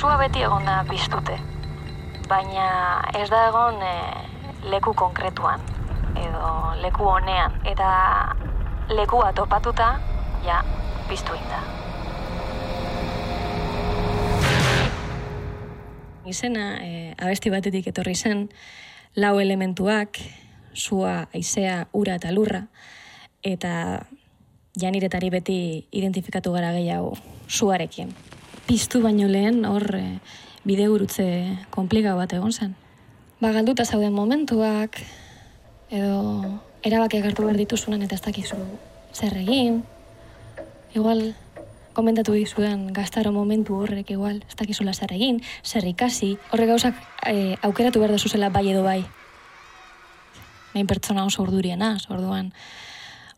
Sua beti egon da biztute, baina ez da egon e, leku konkretuan, edo leku honean, eta lekua topatuta, ja, biztu da. Izena, e, abesti batetik etorri zen, lau elementuak, sua, aizea, ura eta lurra, eta janiretari beti identifikatu gara gehiago suarekin. Piztu baino lehen hor e, bide gurutze komplikau bat egon zen. Ba, galduta zauden momentuak, edo erabaki hartu behar dituzunan eta ez dakizu zer egin. Igual, komentatu dizudan gaztaro momentu horrek igual, ez dakizula zer egin, zer ikasi. Horrek gauzak e, aukeratu behar zela bai edo bai. Nain pertsona oso urduriena, orduan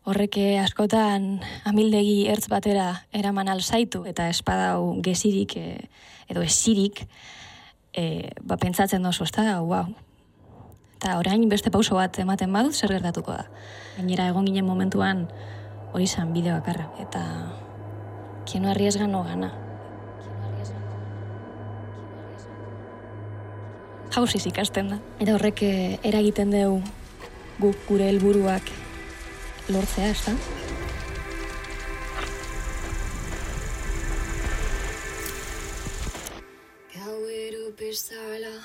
horreke askotan amildegi ertz batera eraman alzaitu eta espadau gezirik e, edo esirik e, ba, pentsatzen dozu, ez da, wow. Eta orain beste pauso bat ematen badut zer gertatuko da. Gainera egon ginen momentuan hori zan bide bakarra. Eta kieno arriesga no gana. Jauziz ikasten da. Eta horrek eh, eragiten dugu guk gure helburuak lortzea, ez da? Gauero bezala,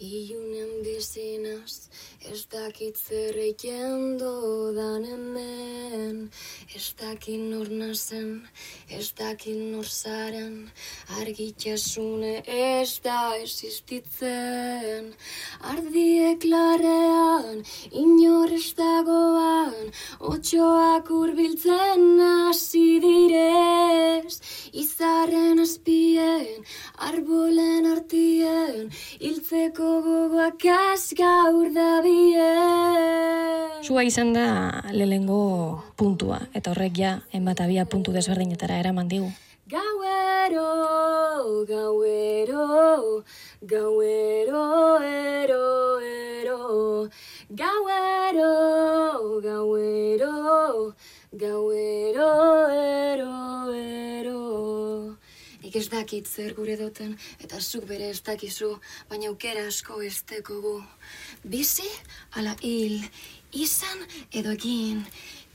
iunen bezenaz, Ez dakit zer eiken dodan hemen Ez dakit nor nazen, ez dakit nor zaren Argitasune ez da existitzen. Ardiek larean, inor ez dagoan Otxoak urbiltzen hasi direz Izarren azpien, arbolen artien Hiltzeko gogoak gaur da Zua izan da lehengo puntua, eta horrek ja, enbat abia puntu desberdinetara eraman digu. Gauero, gauero, gauero, ero, ero, gauero, gauero, gauero, ero, ero. Ik ez dakit zer gure duten, eta zuk bere ez dakizu, baina aukera asko ez gu bizi ala hil izan edo egin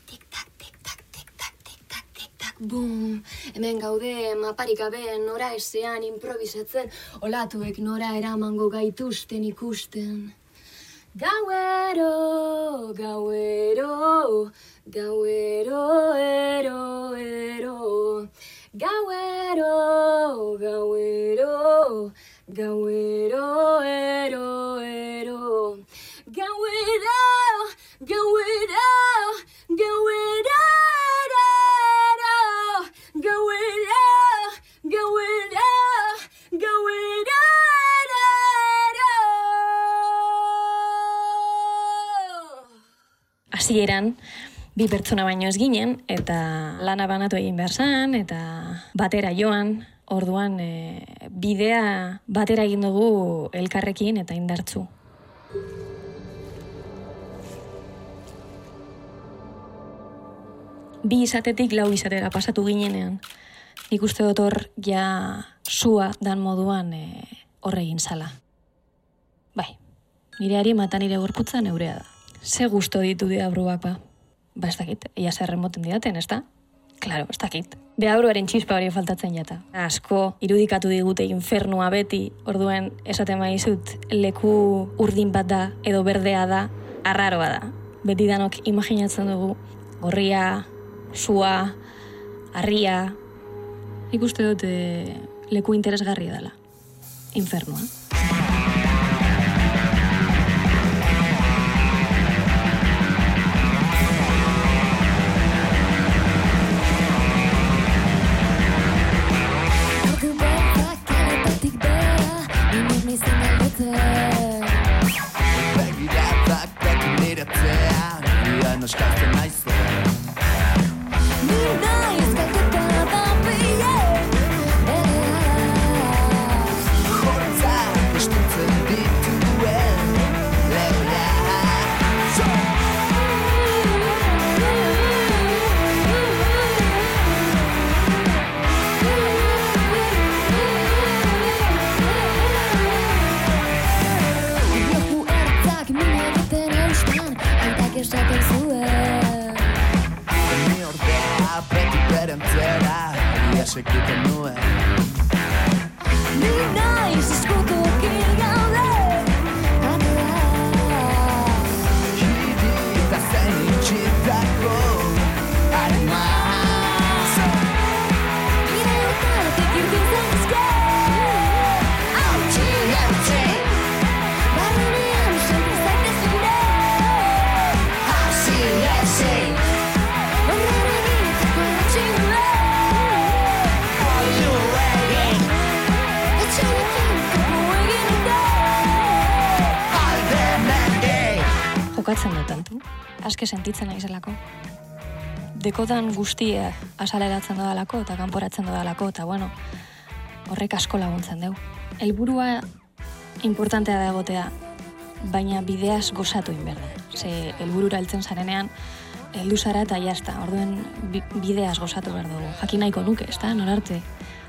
tik-tak, tik-tak, tik-tak, tik-tak, tik-tak, bum. Hemen gaude maparik gabe nora esean improvisatzen, olatuek nora eramango gaituzten ikusten. Gauero, gauero, gauero, ero, ero. Gauero, gauero, gauero, ero, ero. Gauero, gauero, gauero, ero. Gauero, gauero, gauero, ero. Hasieran, bi pertsona baino ez ginen, eta lana banatu egin behar zan, eta batera joan, orduan e, bidea batera egin dugu elkarrekin eta indartzu. Bi izatetik lau izatera pasatu ginenean, nik uste dut ja sua dan moduan e, horre egin zala. Bai, nire ari mata nire gorputza neurea da. Ze gusto ditu dira bruak ba ba ez dakit, ia zerren moten didaten, ez da? Claro, ez dakit. Deabruaren txispa hori faltatzen jata. Asko, irudikatu digute infernua beti, orduen esaten maizut leku urdin bat da, edo berdea da, arraroa da. Beti danok imaginatzen dugu, gorria, sua, harria, ikuste dut e, leku interesgarria dela. Infernua. every single little se quita nube. Midnight is jokatzen dut antu. Aske sentitzen naizelako. Dekodan guztia asaleratzen dodalako eta kanporatzen dodalako eta bueno, horrek asko laguntzen deu. Helburua importantea da egotea, baina bideaz gozatu inberda. Ze helburura heltzen zarenean, heldu zara eta jazta, orduen bideaz gozatu behar dugu. Jakin nahiko nuke, ez da, norarte,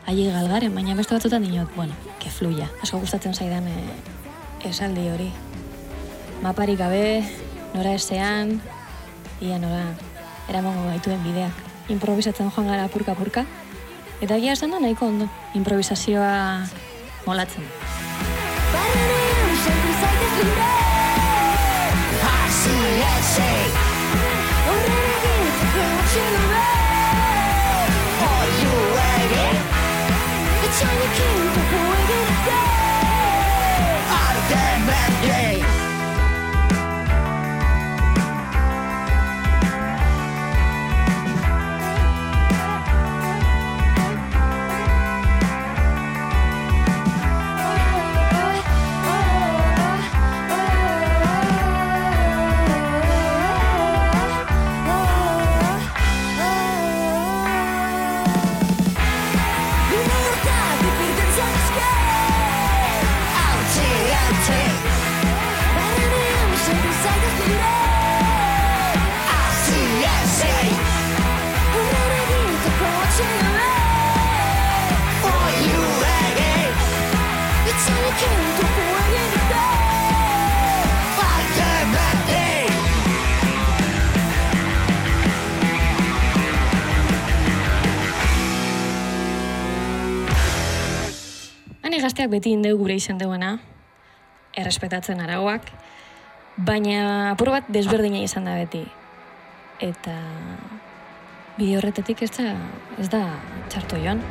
aile galgaren, baina beste batzutan dinot, bueno, ke fluya. Asko gustatzen zaidan e, esaldi hori. Maparik gabe, nora esean, ia nora eramango gaituen bideak. Improvisatzen joan gara purka-purka, eta gira esan da nahiko ondo, improvisazioa molatzen. Gazteak beti indeu gure izan duena, errespetatzen arauak, baina apur bat desberdina izan da beti. Eta bide horretetik ez da, ez da txarto joan.